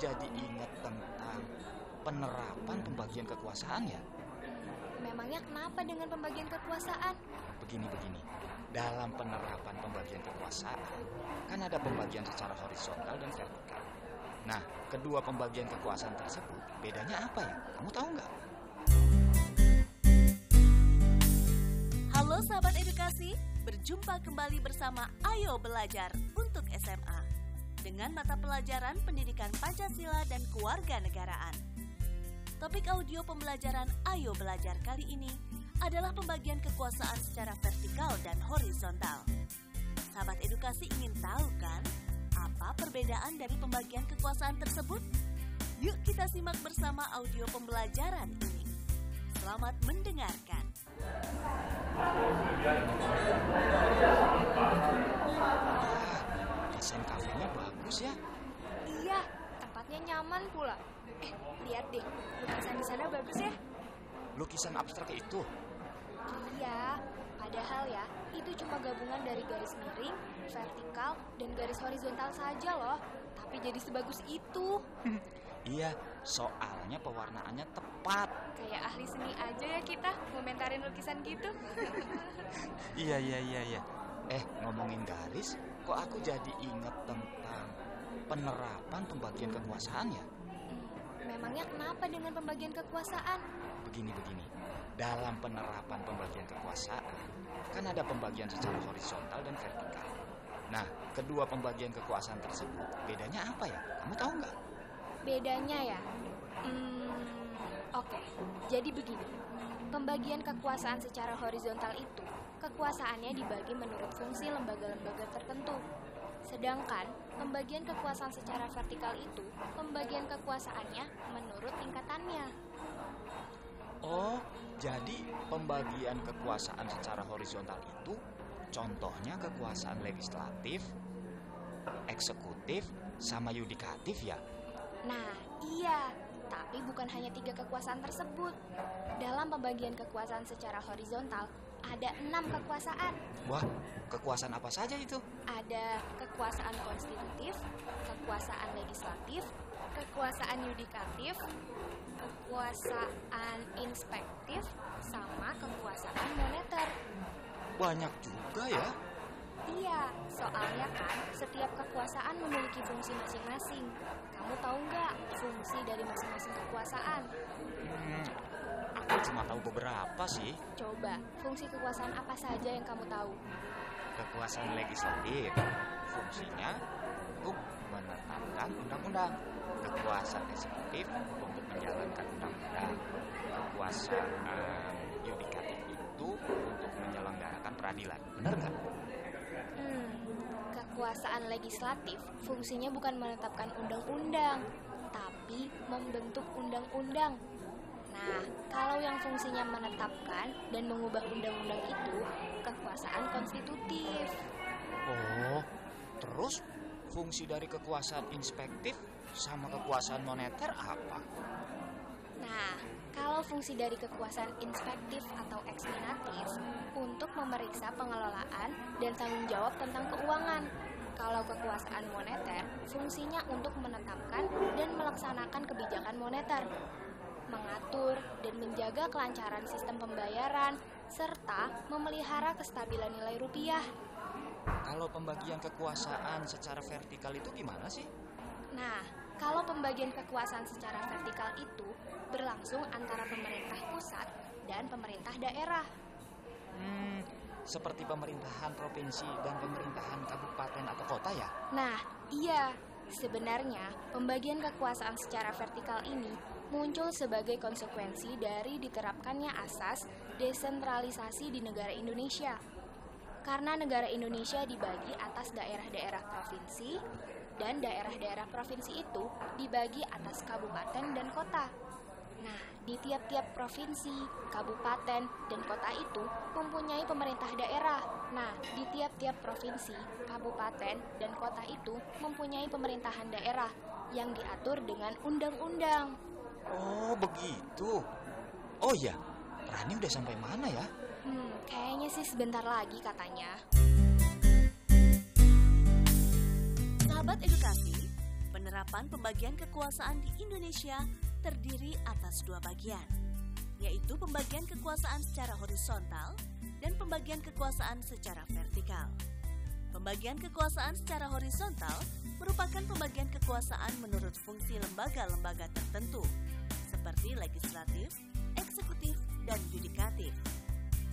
Jadi ingat tentang penerapan pembagian kekuasaan ya? Memangnya kenapa dengan pembagian kekuasaan? Begini-begini, dalam penerapan pembagian kekuasaan, kan ada pembagian secara horizontal dan vertikal. Nah, kedua pembagian kekuasaan tersebut, bedanya apa ya? Kamu tahu nggak? Halo sahabat edukasi, berjumpa kembali bersama Ayo Belajar untuk SMA dengan mata pelajaran Pendidikan Pancasila dan Kewarganegaraan. Topik audio pembelajaran Ayo Belajar kali ini adalah pembagian kekuasaan secara vertikal dan horizontal. Sahabat edukasi ingin tahu kan apa perbedaan dari pembagian kekuasaan tersebut? Yuk kita simak bersama audio pembelajaran ini. Selamat mendengarkan. Lukisan abstrak itu. Iya, padahal ya, itu cuma gabungan dari garis miring, vertikal, dan garis horizontal saja loh. Tapi jadi sebagus itu. Iya, soalnya pewarnaannya tepat. Kayak ahli seni aja ya kita komentarin lukisan gitu. Iya, iya, iya, iya. Eh, ngomongin garis, kok aku jadi ingat tentang penerapan pembagian kekuasaan ya? Memangnya kenapa dengan pembagian kekuasaan? Begini-begini, dalam penerapan pembagian kekuasaan, kan ada pembagian secara horizontal dan vertikal. Nah, kedua pembagian kekuasaan tersebut, bedanya apa ya? Kamu tahu nggak? Bedanya ya? Hmm, oke. Jadi begini. Pembagian kekuasaan secara horizontal itu, kekuasaannya dibagi menurut fungsi lembaga-lembaga tertentu. Sedangkan pembagian kekuasaan secara vertikal itu, pembagian kekuasaannya menurut tingkatannya. Oh, jadi pembagian kekuasaan secara horizontal itu contohnya kekuasaan legislatif, eksekutif, sama yudikatif ya? Nah, iya. Tapi bukan hanya tiga kekuasaan tersebut. Dalam pembagian kekuasaan secara horizontal, ada enam kekuasaan. Wah, kekuasaan apa saja itu? ada kekuasaan konstitutif, kekuasaan legislatif, kekuasaan yudikatif, kekuasaan inspektif, sama kekuasaan moneter. Banyak juga ya. Iya, soalnya kan setiap kekuasaan memiliki fungsi masing-masing. Kamu tahu nggak fungsi dari masing-masing kekuasaan? Hmm, cuma tahu beberapa sih. Coba, fungsi kekuasaan apa saja yang kamu tahu? Kekuasaan legislatif, fungsinya untuk menetapkan undang-undang. Kekuasaan eksekutif untuk menjalankan undang-undang. Kekuasaan yudikatif itu untuk menyelenggarakan peradilan. Benar nggak? Hmm, kekuasaan legislatif fungsinya bukan menetapkan undang-undang, tapi membentuk undang-undang. Nah, kalau yang fungsinya menetapkan dan mengubah undang-undang itu kekuasaan konstitutif. Oh, terus fungsi dari kekuasaan inspektif sama kekuasaan moneter apa? Nah, kalau fungsi dari kekuasaan inspektif atau eksaminatif untuk memeriksa pengelolaan dan tanggung jawab tentang keuangan. Kalau kekuasaan moneter, fungsinya untuk menetapkan dan melaksanakan kebijakan moneter, mengatur dan menjaga kelancaran sistem pembayaran, serta memelihara kestabilan nilai rupiah. Kalau pembagian kekuasaan secara vertikal itu gimana sih? Nah, kalau pembagian kekuasaan secara vertikal itu berlangsung antara pemerintah pusat dan pemerintah daerah. Hmm, seperti pemerintahan provinsi dan pemerintahan kabupaten atau kota ya? Nah, iya. Sebenarnya, pembagian kekuasaan secara vertikal ini muncul sebagai konsekuensi dari diterapkannya asas desentralisasi di negara Indonesia. Karena negara Indonesia dibagi atas daerah-daerah provinsi, dan daerah-daerah provinsi itu dibagi atas kabupaten dan kota. Nah, di tiap-tiap provinsi, kabupaten, dan kota itu mempunyai pemerintah daerah. Nah, di tiap-tiap provinsi, kabupaten, dan kota itu mempunyai pemerintahan daerah yang diatur dengan undang-undang. Oh, begitu. Oh iya, Rani udah sampai mana ya? Hmm, kayaknya sih sebentar lagi katanya. Sahabat edukasi, penerapan pembagian kekuasaan di Indonesia terdiri atas dua bagian, yaitu pembagian kekuasaan secara horizontal dan pembagian kekuasaan secara vertikal. Pembagian kekuasaan secara horizontal merupakan pembagian kekuasaan menurut fungsi lembaga-lembaga tertentu, seperti legislatif, eksekutif, dan yudikatif.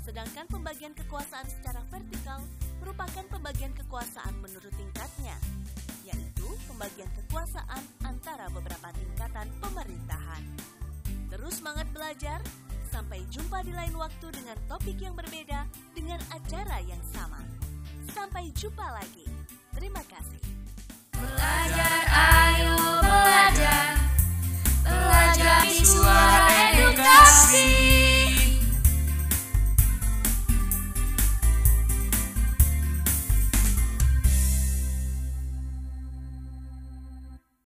Sedangkan pembagian kekuasaan secara vertikal merupakan pembagian kekuasaan menurut tingkatnya, yaitu pembagian kekuasaan antara beberapa tingkatan pemerintahan. Terus semangat belajar, sampai jumpa di lain waktu dengan topik yang berbeda dengan acara yang sama. Sampai jumpa lagi. Terima kasih. Belajar what.